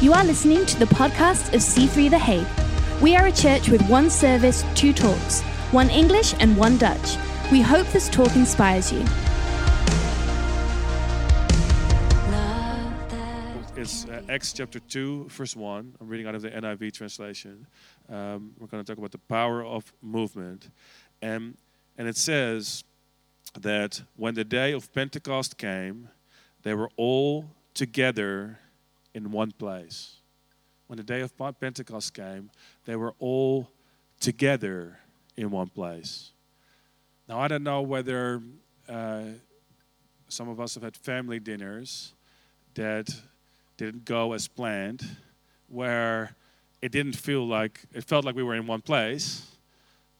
You are listening to the podcast of C3 The Hague. We are a church with one service, two talks, one English and one Dutch. We hope this talk inspires you. It's uh, Acts chapter 2, verse 1. I'm reading out of the NIV translation. Um, we're going to talk about the power of movement. And, and it says that when the day of Pentecost came, they were all together in one place. When the day of Pentecost came, they were all together in one place. Now, I don't know whether uh, some of us have had family dinners that didn't go as planned, where it didn't feel like, it felt like we were in one place,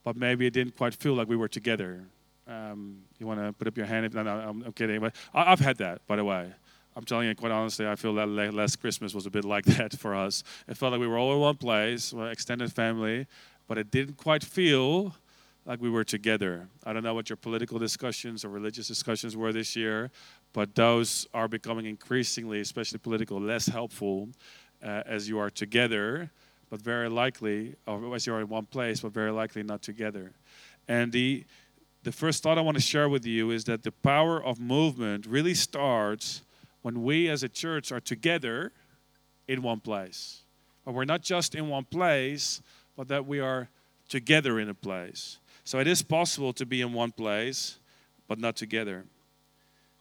but maybe it didn't quite feel like we were together. Um, you want to put up your hand? If, no, no, I'm, I'm kidding. But I, have had that, by the way. I'm telling you quite honestly, I feel that last Christmas was a bit like that for us. It felt like we were all in one place, extended family, but it didn't quite feel like we were together. I don't know what your political discussions or religious discussions were this year, but those are becoming increasingly, especially political, less helpful uh, as you are together, but very likely, or as you are in one place, but very likely not together. And the the first thought I want to share with you is that the power of movement really starts when we as a church are together in one place. But we're not just in one place, but that we are together in a place. So it is possible to be in one place, but not together.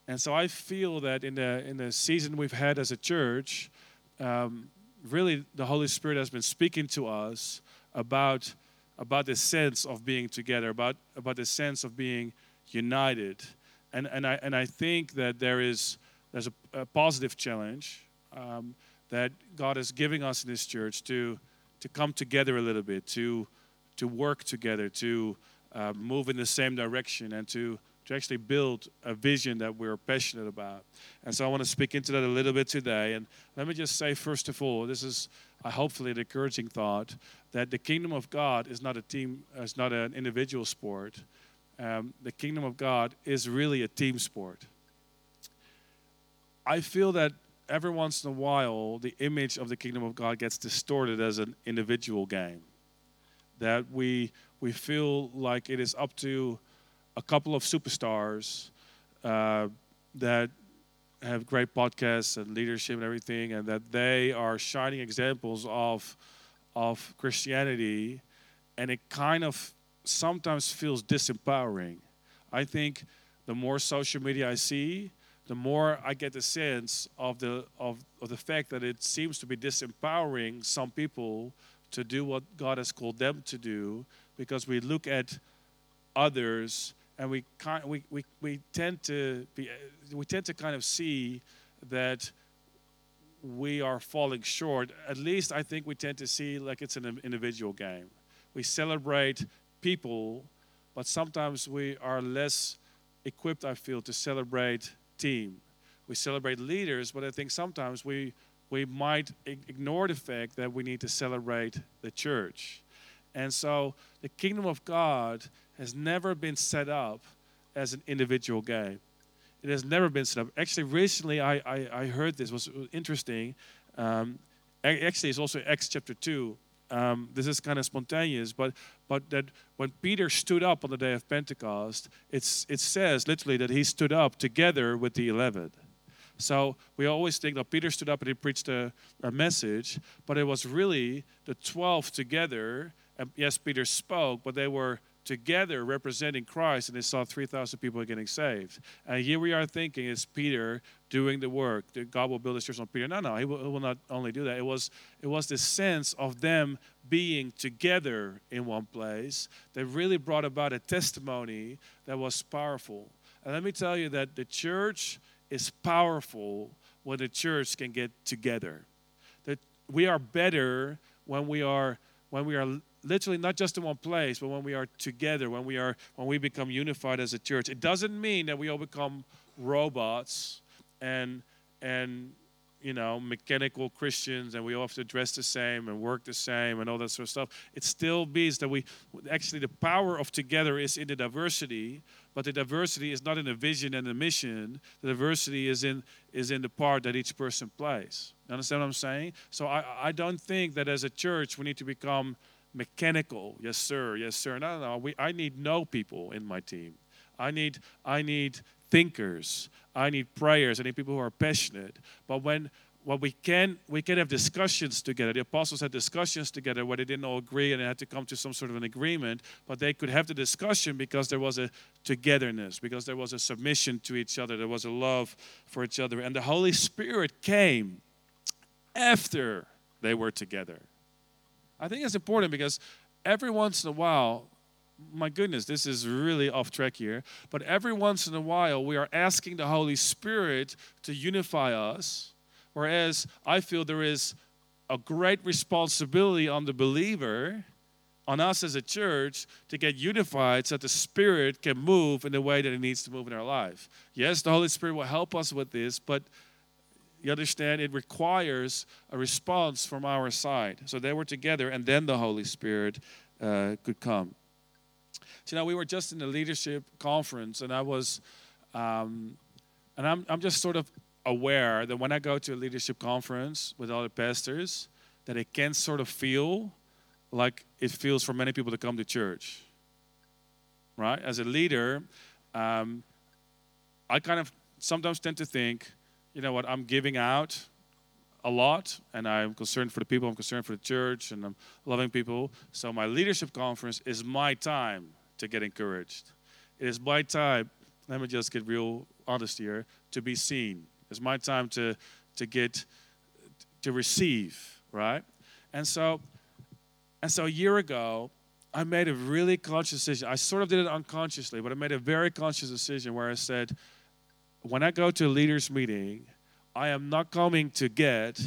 And so I feel that in the in the season we've had as a church, um, really the Holy Spirit has been speaking to us about about the sense of being together, about about the sense of being united. And and I and I think that there is there's a, a positive challenge um, that God is giving us in this church to to come together a little bit, to to work together, to uh, move in the same direction, and to to actually build a vision that we're passionate about. And so I want to speak into that a little bit today. And let me just say, first of all, this is uh, hopefully an encouraging thought that the kingdom of God is not a team, is not an individual sport. Um, the kingdom of God is really a team sport. I feel that every once in a while, the image of the kingdom of God gets distorted as an individual game. That we we feel like it is up to a couple of superstars uh, that have great podcasts and leadership and everything, and that they are shining examples of of Christianity, and it kind of sometimes feels disempowering. I think the more social media I see, the more I get the sense of the of, of the fact that it seems to be disempowering some people to do what God has called them to do because we look at others and we kind we, we, we tend to be we tend to kind of see that we are falling short. At least i think we tend to see like it's an individual game. We celebrate people but sometimes we are less equipped i feel to celebrate team. We celebrate leaders, but I think sometimes we, we might ignore the fact that we need to celebrate the church. And so the kingdom of God has never been set up as an individual game. It has never been set up. Actually, recently I, I, I heard this was interesting. Um, actually, it's also Acts chapter 2 um, this is kind of spontaneous, but but that when Peter stood up on the day of Pentecost, it's it says literally that he stood up together with the eleven. So we always think that Peter stood up and he preached a, a message, but it was really the twelve together. And yes, Peter spoke, but they were together representing Christ, and they saw 3,000 people getting saved. And here we are thinking it's Peter doing the work. That God will build his church on Peter. No, no, he will, he will not only do that. It was it was the sense of them being together in one place that really brought about a testimony that was powerful. And let me tell you that the church is powerful when the church can get together. That we are better when we are when we are literally not just in one place, but when we are together, when we are when we become unified as a church. It doesn't mean that we all become robots and and you know, mechanical Christians and we all have to dress the same and work the same and all that sort of stuff. It still means that we actually the power of together is in the diversity, but the diversity is not in the vision and the mission. The diversity is in is in the part that each person plays. You understand what I'm saying? So I, I don't think that as a church we need to become mechanical. Yes, sir. Yes, sir. No, no, no. We, I need no people in my team. I need I need thinkers. I need prayers. I need people who are passionate. But when well, we can we can have discussions together. The apostles had discussions together where they didn't all agree and they had to come to some sort of an agreement. But they could have the discussion because there was a togetherness, because there was a submission to each other, there was a love for each other, and the Holy Spirit came after they were together. I think it's important because every once in a while my goodness, this is really off track here. But every once in a while, we are asking the Holy Spirit to unify us, whereas I feel there is a great responsibility on the believer, on us as a church, to get unified so that the Spirit can move in the way that it needs to move in our life. Yes, the Holy Spirit will help us with this, but you understand it requires a response from our side. So they were together, and then the Holy Spirit uh, could come. So, know, we were just in the leadership conference, and I was, um, and I'm, I'm just sort of aware that when I go to a leadership conference with other pastors, that it can sort of feel like it feels for many people to come to church. Right? As a leader, um, I kind of sometimes tend to think, you know what, I'm giving out a lot and I'm concerned for the people, I'm concerned for the church, and I'm loving people. So my leadership conference is my time to get encouraged. It is my time, let me just get real honest here, to be seen. It's my time to, to get, to receive, right? And so, and so a year ago, I made a really conscious decision. I sort of did it unconsciously, but I made a very conscious decision where I said, when I go to a leaders meeting, I am not coming to get,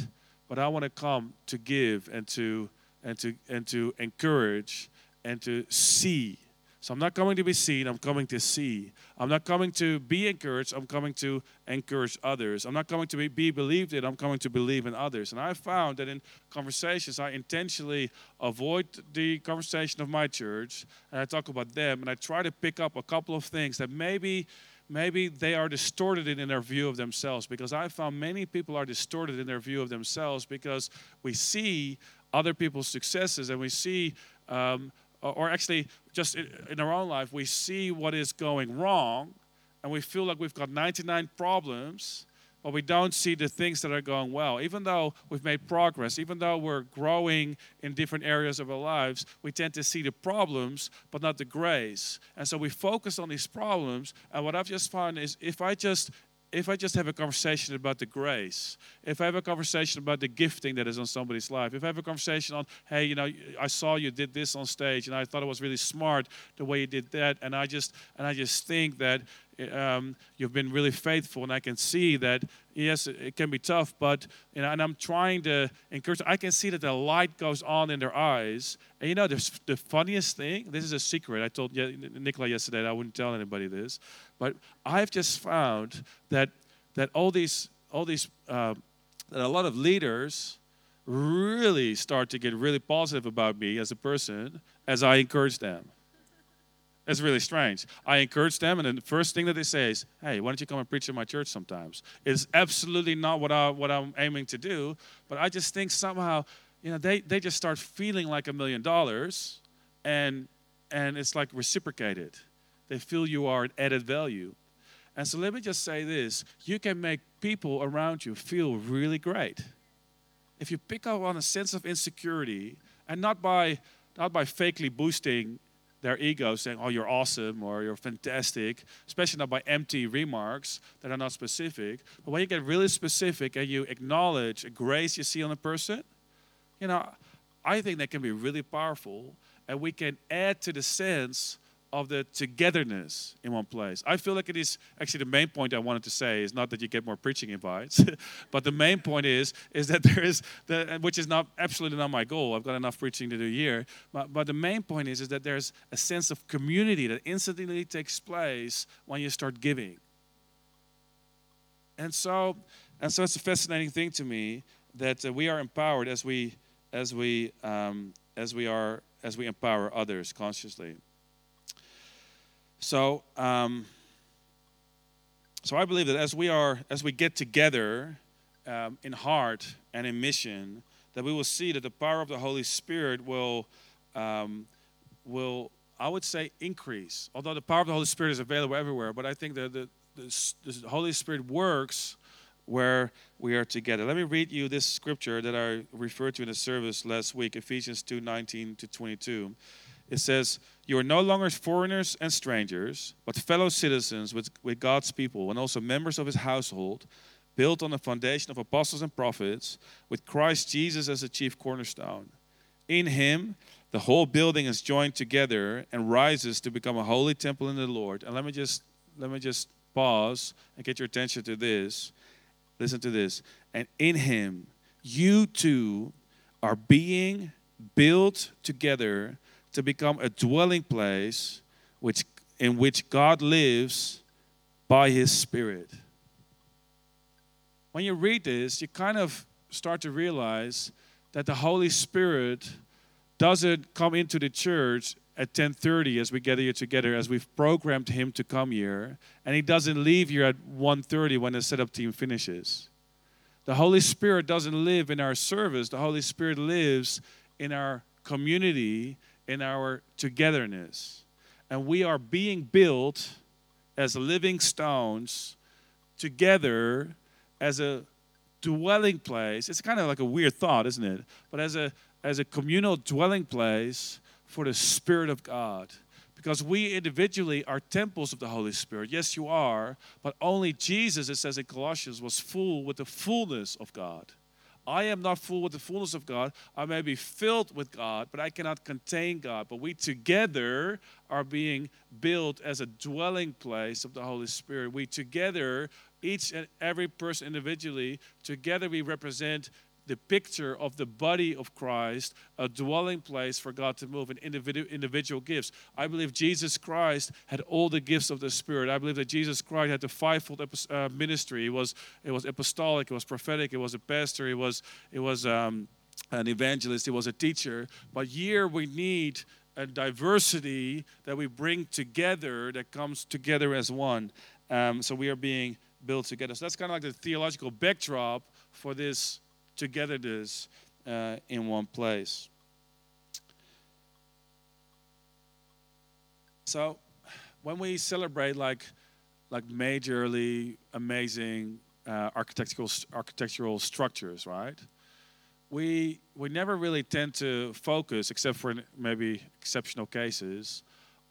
but I want to come to give and to and to and to encourage and to see so I'm not coming to be seen, I'm coming to see. I'm not coming to be encouraged, I'm coming to encourage others. I'm not coming to be, be believed in, I'm coming to believe in others. And I found that in conversations, I intentionally avoid the conversation of my church and I talk about them and I try to pick up a couple of things that maybe maybe they are distorted in their view of themselves because I found many people are distorted in their view of themselves because we see other people's successes and we see um, or actually just in our own life, we see what is going wrong and we feel like we've got 99 problems, but we don't see the things that are going well. Even though we've made progress, even though we're growing in different areas of our lives, we tend to see the problems, but not the grace. And so we focus on these problems. And what I've just found is if I just if I just have a conversation about the grace, if I have a conversation about the gifting that is on somebody's life, if I have a conversation on, hey, you know, I saw you did this on stage, and I thought it was really smart the way you did that, and I just and I just think that um, you've been really faithful, and I can see that yes, it can be tough, but you know, and I'm trying to encourage. I can see that the light goes on in their eyes, and you know, the, the funniest thing. This is a secret. I told Nicola yesterday. I wouldn't tell anybody this, but I've just found that that all these all these uh, that a lot of leaders really start to get really positive about me as a person as I encourage them. It's really strange. I encourage them, and the first thing that they say is, "Hey, why don't you come and preach in my church sometimes?" It's absolutely not what I what I'm aiming to do, but I just think somehow, you know, they they just start feeling like a million dollars, and and it's like reciprocated. They feel you are an added value, and so let me just say this: you can make people around you feel really great if you pick up on a sense of insecurity, and not by not by fakely boosting their ego saying, oh, you're awesome or you're fantastic, especially not by empty remarks that are not specific. But when you get really specific and you acknowledge a grace you see on a person, you know, I think that can be really powerful. And we can add to the sense of the togetherness in one place. I feel like it is actually the main point I wanted to say is not that you get more preaching invites, but the main point is is that there is the, which is not absolutely not my goal. I've got enough preaching to do here, but, but the main point is is that there's a sense of community that instantly takes place when you start giving. and so, and so it's a fascinating thing to me that uh, we are empowered as we, as we, um, as we are, as we empower others consciously. So, um, so I believe that as we are, as we get together um, in heart and in mission, that we will see that the power of the Holy Spirit will, um, will I would say increase. Although the power of the Holy Spirit is available everywhere, but I think that the, the, the Holy Spirit works where we are together. Let me read you this scripture that I referred to in the service last week, Ephesians 2 19 to 22. It says, You are no longer foreigners and strangers, but fellow citizens with, with God's people and also members of his household, built on the foundation of apostles and prophets, with Christ Jesus as the chief cornerstone. In him, the whole building is joined together and rises to become a holy temple in the Lord. And let me just let me just pause and get your attention to this. Listen to this. And in him you too are being built together to become a dwelling place which in which God lives by his spirit. When you read this, you kind of start to realize that the Holy Spirit doesn't come into the church at 10:30 as we gather here together as we've programmed him to come here and he doesn't leave here at 1:30 when the setup team finishes. The Holy Spirit doesn't live in our service. The Holy Spirit lives in our community, in our togetherness. And we are being built as living stones together as a dwelling place. It's kind of like a weird thought, isn't it? But as a as a communal dwelling place for the Spirit of God. Because we individually are temples of the Holy Spirit. Yes, you are, but only Jesus, it says in Colossians, was full with the fullness of God. I am not full with the fullness of God. I may be filled with God, but I cannot contain God. But we together are being built as a dwelling place of the Holy Spirit. We together, each and every person individually, together we represent the picture of the body of Christ, a dwelling place for God to move in individual, individual gifts. I believe Jesus Christ had all the gifts of the Spirit. I believe that Jesus Christ had the fivefold uh, ministry. It was, it was apostolic, it was prophetic, it was a pastor, it was, it was um, an evangelist, it was a teacher. But here we need a diversity that we bring together that comes together as one. Um, so we are being built together. So that's kind of like the theological backdrop for this togetherness uh, in one place. So, when we celebrate like like majorly amazing uh, architectural architectural structures, right? We we never really tend to focus, except for maybe exceptional cases,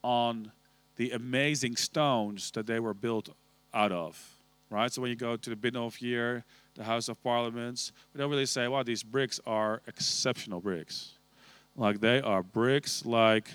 on the amazing stones that they were built out of, right? So when you go to the Binnenhof year, the House of Parliaments, we don't really say, wow, these bricks are exceptional bricks. Like they are bricks, like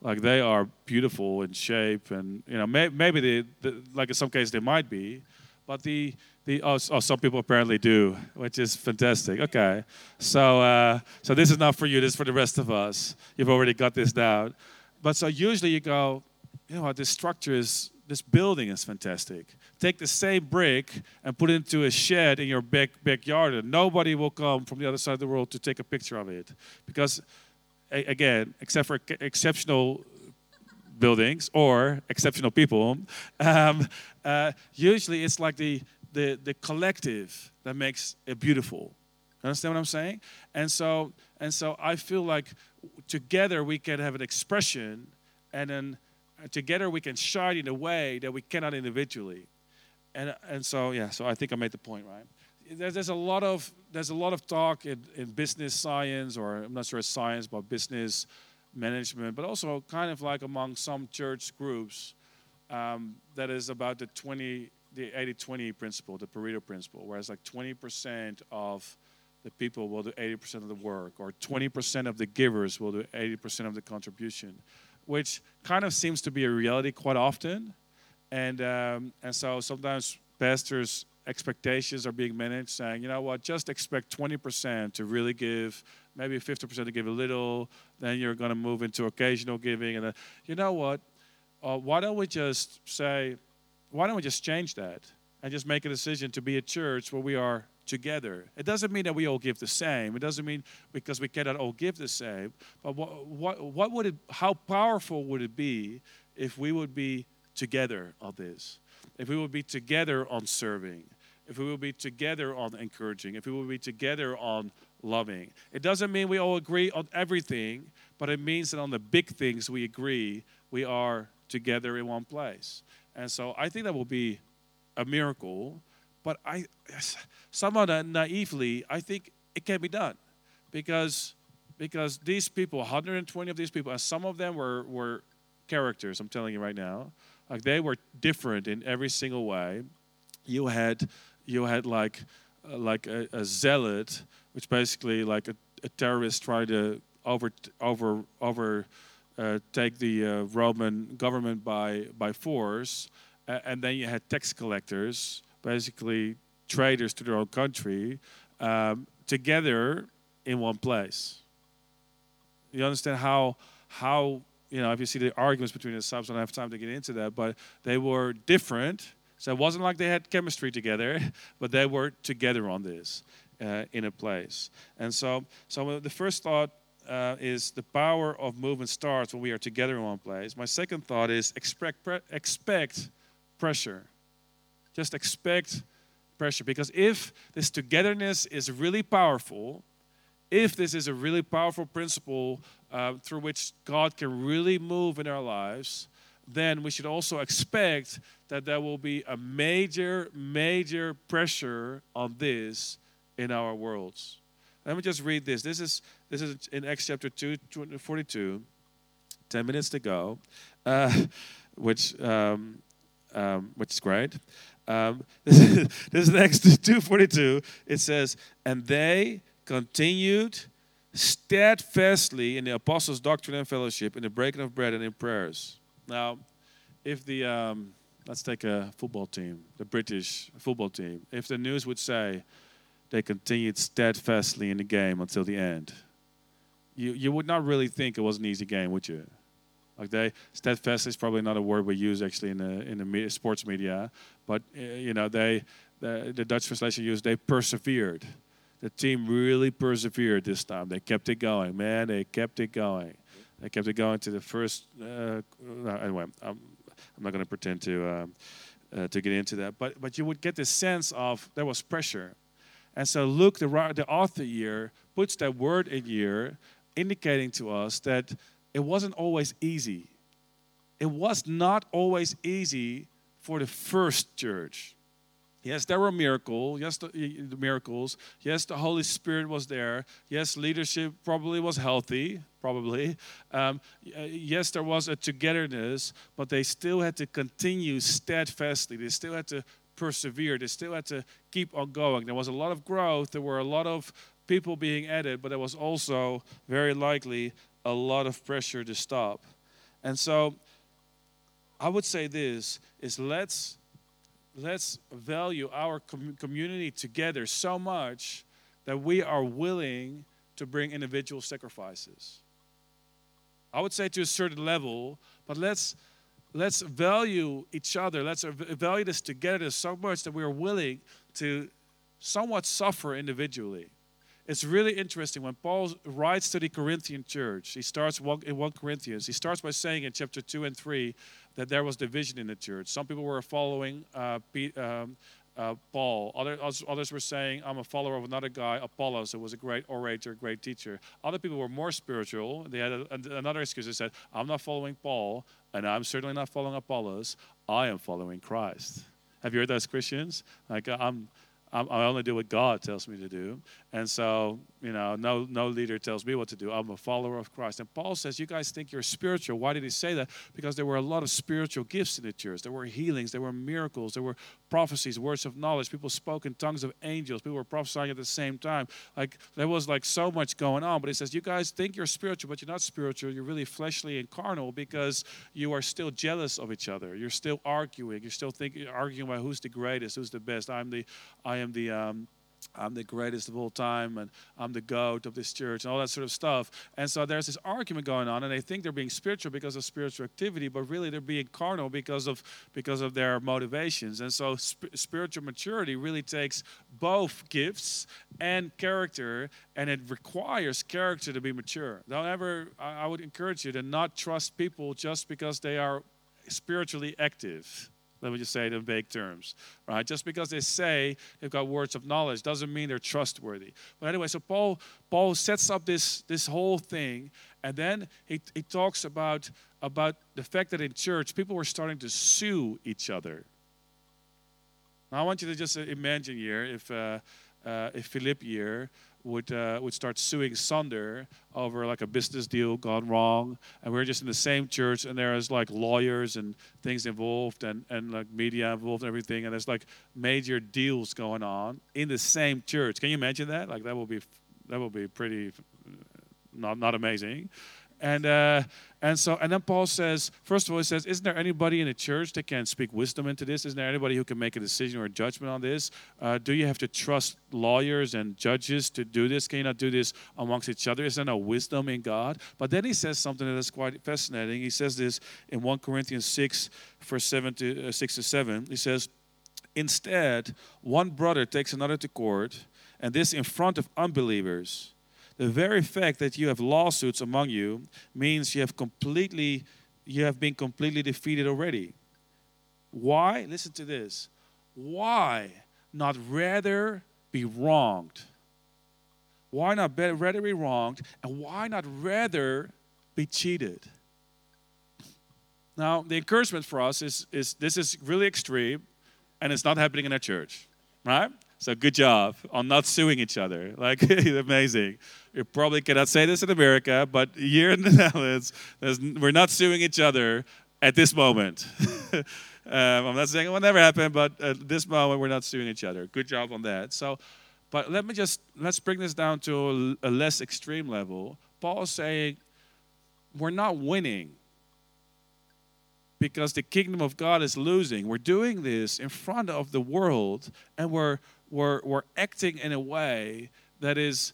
like they are beautiful in shape, and you know may, maybe they, the, like in some cases they might be, but the the oh, oh, some people apparently do, which is fantastic. Okay, so uh, so this is not for you. This is for the rest of us. You've already got this down, but so usually you go, you know what, this structure is this building is fantastic. Take the same brick and put it into a shed in your back, backyard, and nobody will come from the other side of the world to take a picture of it. Because, again, except for exceptional buildings or exceptional people, um, uh, usually it's like the, the, the collective that makes it beautiful. Understand what I'm saying? And so, and so I feel like together we can have an expression and then together we can shine in a way that we cannot individually. And, and so, yeah, so I think I made the point, right? There's, a lot of there's a lot of talk in, in business science, or I'm not sure it's science, but business management, but also kind of like among some church groups um, that is about the 20, the 80-20 principle, the Pareto principle, whereas like 20% of the people will do 80% of the work, or 20% of the givers will do 80% of the contribution which kind of seems to be a reality quite often. And, um, and so sometimes pastors' expectations are being managed, saying, you know what, just expect 20% to really give, maybe 50% to give a little, then you're going to move into occasional giving. And then, you know what, uh, why don't we just say, why don't we just change that? and just make a decision to be a church where we are together. It doesn't mean that we all give the same. It doesn't mean because we cannot all give the same. But what, what, what would it, how powerful would it be if we would be together on this? If we would be together on serving? If we would be together on encouraging? If we would be together on loving? It doesn't mean we all agree on everything, but it means that on the big things we agree, we are together in one place. And so I think that will be a miracle. But I, somewhat naively, I think it can be done, because because these people, 120 of these people, and some of them were were characters. I'm telling you right now, like they were different in every single way. You had you had like uh, like a, a, zealot, which basically like a, a terrorist trying to over over over uh, take the uh, Roman government by by force, uh, and then you had tax collectors, basically traders to their own country, um, together in one place. You understand how how you know if you see the arguments between the subs, I don't have time to get into that, but they were different. So it wasn't like they had chemistry together, but they were together on this uh, in a place. And so, so the first thought uh, is the power of movement starts when we are together in one place. My second thought is expect, pre- expect pressure. Just expect pressure. Because if this togetherness is really powerful, if this is a really powerful principle uh, through which God can really move in our lives, then we should also expect that there will be a major, major pressure on this in our worlds. Let me just read this. This is this is in Acts chapter 2, 42. 10 minutes to go, uh, which um, um, which is great. Um, this, is, this is Acts 2.42. It says, And they continued steadfastly in the apostles' doctrine and fellowship, in the breaking of bread and in prayers. Now, if the, um, let's take a football team, the British football team, if the news would say they continued steadfastly in the game until the end, you, you would not really think it was an easy game, would you? Like they steadfast is probably not a word we use actually in the in the sports media, but uh, you know they the, the Dutch translation used they persevered. The team really persevered this time. They kept it going, man. They kept it going. They kept it going to the first. Uh, anyway, I'm, I'm not going to pretend to um, uh, to get into that, but but you would get this sense of there was pressure, and so Luke, the the author here, puts that word in here, indicating to us that it wasn't always easy. It was not always easy for the first church. Yes, there were miracles. Yes, the, the, miracles. Yes, the Holy Spirit was there. Yes, leadership probably was healthy. Probably. Um, yes, there was a togetherness, but they still had to continue steadfastly. They still had to persevere. They still had to keep on going. There was a lot of growth. There were a lot of people being added, but there was also very likely a lot of pressure to stop. And so I would say this is let's let's value our com- community together so much that we are willing to bring individual sacrifices. I would say to a certain level, but let's let's value each other. Let's value this together so much that we are willing to somewhat suffer individually it's really interesting when Paul writes to the Corinthian church. He starts in 1 Corinthians. He starts by saying in chapter 2 and 3 that there was division in the church. Some people were following uh, um, uh, Paul. Other, others were saying, I'm a follower of another guy, Apollos, who was a great orator, great teacher. Other people were more spiritual. They had a, another excuse. They said, I'm not following Paul, and I'm certainly not following Apollos. I am following Christ. Have you heard those Christians? Like, I'm I'm, I only do what God tells me to do. And so, you know, no, no leader tells me what to do. I'm a follower of Christ. And Paul says, You guys think you're spiritual. Why did he say that? Because there were a lot of spiritual gifts in the church. There were healings, there were miracles, there were prophecies, words of knowledge. People spoke in tongues of angels. People were prophesying at the same time. Like, there was like so much going on. But he says, You guys think you're spiritual, but you're not spiritual. You're really fleshly and carnal because you are still jealous of each other. You're still arguing. You're still thinking, arguing about who's the greatest, who's the best. I'm the, I am the um, I'm the greatest of all time and I'm the goat of this church and all that sort of stuff. And so there's this argument going on, and they think they're being spiritual because of spiritual activity, but really they're being carnal because of because of their motivations. And so sp- spiritual maturity really takes both gifts and character, and it requires character to be mature. Don't ever. I, I would encourage you to not trust people just because they are spiritually active let me just say it in vague terms, right? Just because they say they've got words of knowledge doesn't mean they're trustworthy. But anyway, so Paul Paul sets up this this whole thing, and then he, he talks about about the fact that in church people were starting to sue each other. Now I want you to just imagine here if uh, uh, if Philip here would uh, would start suing Sunder over like a business deal gone wrong, and we are just in the same church, and there's like lawyers and things involved, and and like media involved and everything, and there's like major deals going on in the same church. Can you imagine that? Like that will be that will be pretty uh, not not amazing. And, uh, and so, and then Paul says, first of all, he says, Isn't there anybody in the church that can speak wisdom into this? Isn't there anybody who can make a decision or a judgment on this? Uh, do you have to trust lawyers and judges to do this? Can you not do this amongst each other? Isn't there no wisdom in God? But then he says something that is quite fascinating. He says this in 1 Corinthians 6, verse 7 to, uh, 6 to 7. He says, Instead, one brother takes another to court, and this in front of unbelievers the very fact that you have lawsuits among you means you have completely you have been completely defeated already. Why? Listen to this. Why not rather be wronged? Why not be, rather be wronged? And why not rather be cheated? Now, the encouragement for us is, is this is really extreme and it's not happening in a church, right? So good job on not suing each other. Like amazing. You probably cannot say this in America, but here in the Netherlands, we're not suing each other at this moment. um, I'm not saying it will never happen, but at this moment, we're not suing each other. Good job on that. So, but let me just let's bring this down to a, a less extreme level. Paul is saying we're not winning because the kingdom of God is losing. We're doing this in front of the world, and we're we're, we're acting in a way that is,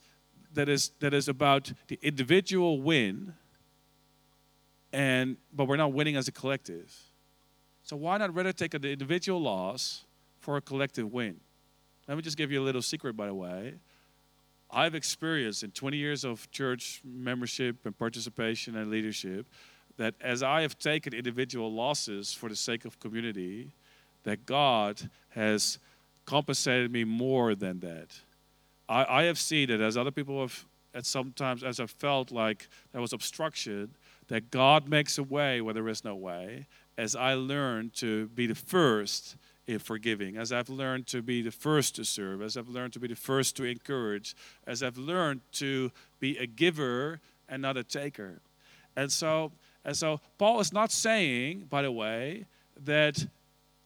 that, is, that is about the individual win, and, but we're not winning as a collective. So why not rather take an individual loss for a collective win? Let me just give you a little secret, by the way. I've experienced in 20 years of church membership and participation and leadership that as I have taken individual losses for the sake of community, that God has compensated me more than that. I, I have seen it as other people have, at sometimes as I've felt like there was obstruction, that God makes a way where there is no way. As I learned to be the first in forgiving, as I've learned to be the first to serve, as I've learned to be the first to encourage, as I've learned to be a giver and not a taker. And so, and so Paul is not saying, by the way, that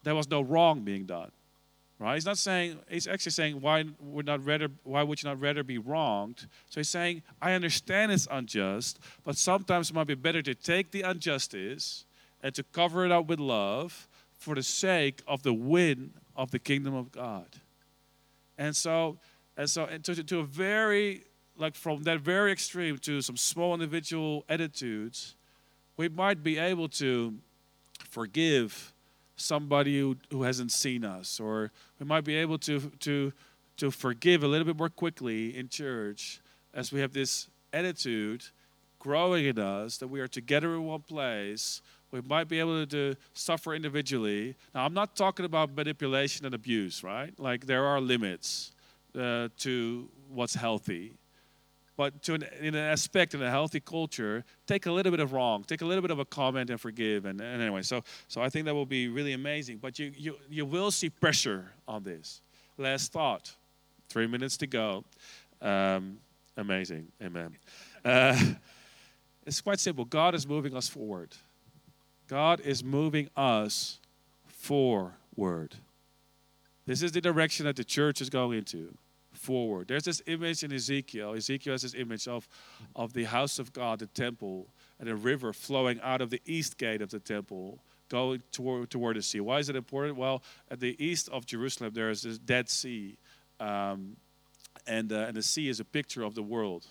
there was no wrong being done. Right? He's not saying, he's actually saying, why would, not rather, why would you not rather be wronged? So he's saying, I understand it's unjust, but sometimes it might be better to take the injustice and to cover it up with love for the sake of the win of the kingdom of God. And so, and so and to, to a very, like from that very extreme to some small individual attitudes, we might be able to forgive somebody who, who hasn't seen us, or we might be able to, to, to forgive a little bit more quickly in church as we have this attitude growing in us that we are together in one place. We might be able to suffer individually. Now, I'm not talking about manipulation and abuse, right? Like, there are limits uh, to what's healthy but to an, in an aspect in a healthy culture, take a little bit of wrong, take a little bit of a comment and forgive. And, and anyway, so so I think that will be really amazing. But you you you will see pressure on this. Last thought, three minutes to go. Um, amazing, amen. Uh, it's quite simple. God is moving us forward. God is moving us forward. This is the direction that the church is going into forward. There's this image in Ezekiel. Ezekiel has this image of, of the house of God, the temple, and a river flowing out of the east gate of the temple, going toward, toward the sea. Why is it important? Well, at the east of Jerusalem, there is this Dead Sea. Um, and uh, and the sea is a picture of the world.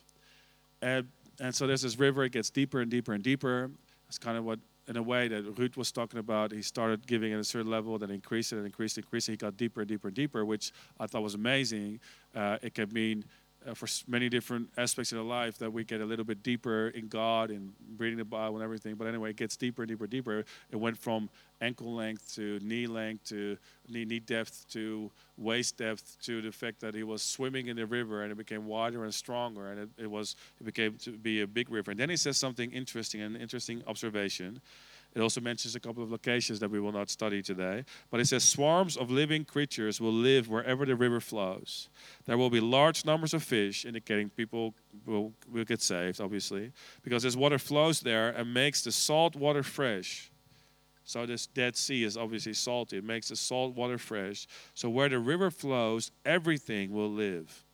And and so there's this river. It gets deeper and deeper and deeper. It's kind of what in a way that Ruud was talking about. He started giving at a certain level, then increased it and increased increased. He got deeper and deeper and deeper, which I thought was amazing. Uh, it can mean uh, for many different aspects of our life that we get a little bit deeper in God and reading the Bible and everything. But anyway, it gets deeper and deeper and deeper. It went from ankle length to knee length to knee, knee depth to waist depth to the fact that he was swimming in the river and it became wider and stronger and it, it was it became to be a big river. And then he says something interesting, an interesting observation. It also mentions a couple of locations that we will not study today. But it says swarms of living creatures will live wherever the river flows. There will be large numbers of fish, indicating people will, will get saved, obviously, because this water flows there and makes the salt water fresh. So this Dead Sea is obviously salty. It makes the salt water fresh. So where the river flows, everything will live.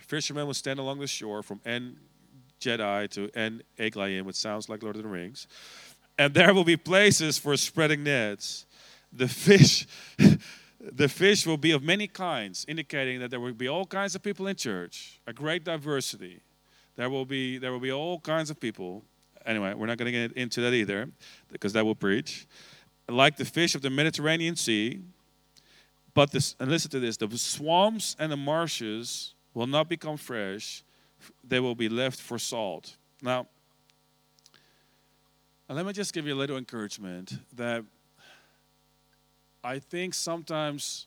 Fishermen will stand along the shore from En Gedi to En Eglaim, which sounds like Lord of the Rings and there will be places for spreading nets. The fish, the fish will be of many kinds, indicating that there will be all kinds of people in church, a great diversity. There will be there will be all kinds of people. Anyway, we're not going to get into that either, because that will preach. Like the fish of the Mediterranean Sea, but this, and listen to this: the swamps and the marshes will not become fresh; they will be left for salt. Now, and let me just give you a little encouragement that I think sometimes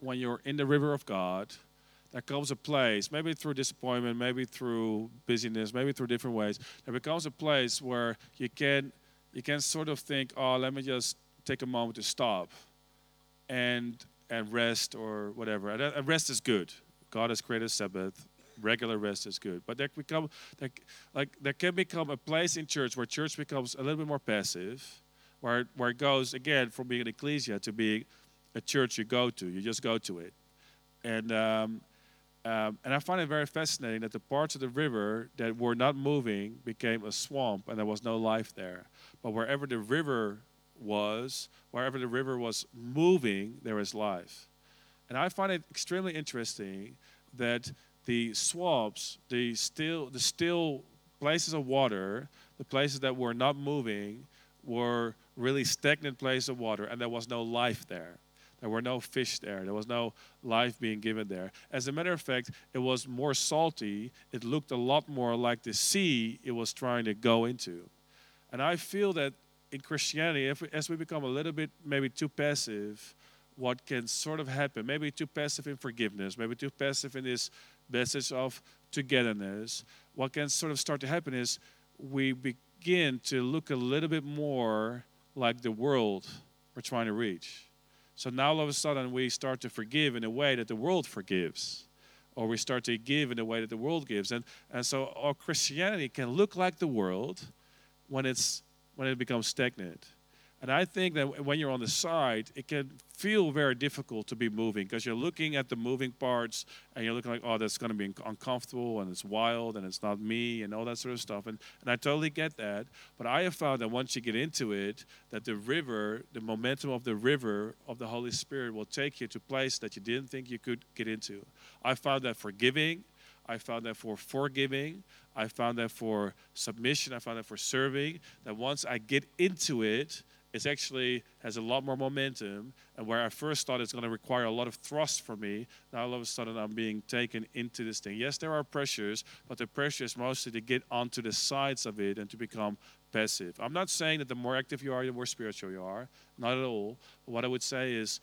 when you're in the river of God, there comes a place, maybe through disappointment, maybe through busyness, maybe through different ways, there becomes a place where you can you can sort of think, oh, let me just take a moment to stop and and rest or whatever. And rest is good. God has created Sabbath regular rest is good. But there become there, like there can become a place in church where church becomes a little bit more passive, where where it goes again from being an ecclesia to being a church you go to. You just go to it, and um, um, and I find it very fascinating that the parts of the river that were not moving became a swamp, and there was no life there. But wherever the river was, wherever the river was moving, there was life. And I find it extremely interesting that the swamps, the still, the still places of water, the places that were not moving, were really stagnant places of water, and there was no life there. There were no fish there. There was no life being given there. As a matter of fact, it was more salty. It looked a lot more like the sea it was trying to go into. And I feel that in Christianity, we, as we become a little bit maybe too passive, what can sort of happen, maybe too passive in forgiveness, maybe too passive in this message of togetherness, what can sort of start to happen is we begin to look a little bit more like the world we're trying to reach. So now all of a sudden we start to forgive in a way that the world forgives. Or we start to give in a way that the world gives. And, and so our Christianity can look like the world when, it's, when it becomes stagnant. And I think that when you're on the side, it can feel very difficult to be moving because you're looking at the moving parts and you're looking like, oh, that's going to be uncomfortable and it's wild and it's not me and all that sort of stuff. And, and I totally get that. But I have found that once you get into it, that the river, the momentum of the river of the Holy Spirit will take you to place that you didn't think you could get into. I found that forgiving. I found that for forgiving. I found that for submission. I found that for serving. That once I get into it, it actually has a lot more momentum. And where I first thought it's going to require a lot of thrust for me, now all of a sudden I'm being taken into this thing. Yes, there are pressures, but the pressure is mostly to get onto the sides of it and to become passive. I'm not saying that the more active you are, the more spiritual you are. Not at all. What I would say is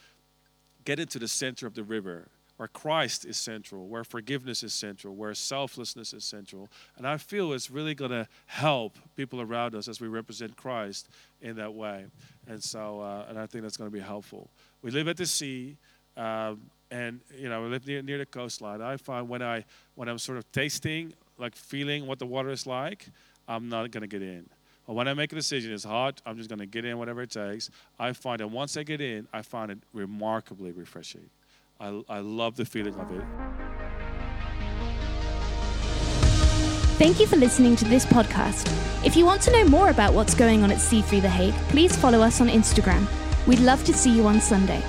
get into the center of the river where Christ is central, where forgiveness is central, where selflessness is central. And I feel it's really going to help people around us as we represent Christ in that way. And so, uh, and I think that's going to be helpful. We live at the sea. Um, and you know, we live near, near the coastline. I find when I when I'm sort of tasting, like feeling what the water is like, I'm not going to get in. But when I make a decision, it's hot. I'm just going to get in whatever it takes. I find that once I get in, I find it remarkably refreshing. I, I love the feeling of it. Thank you for listening to this podcast. If you want to know more about what's going on at C3 The Hague, please follow us on Instagram. We'd love to see you on Sunday.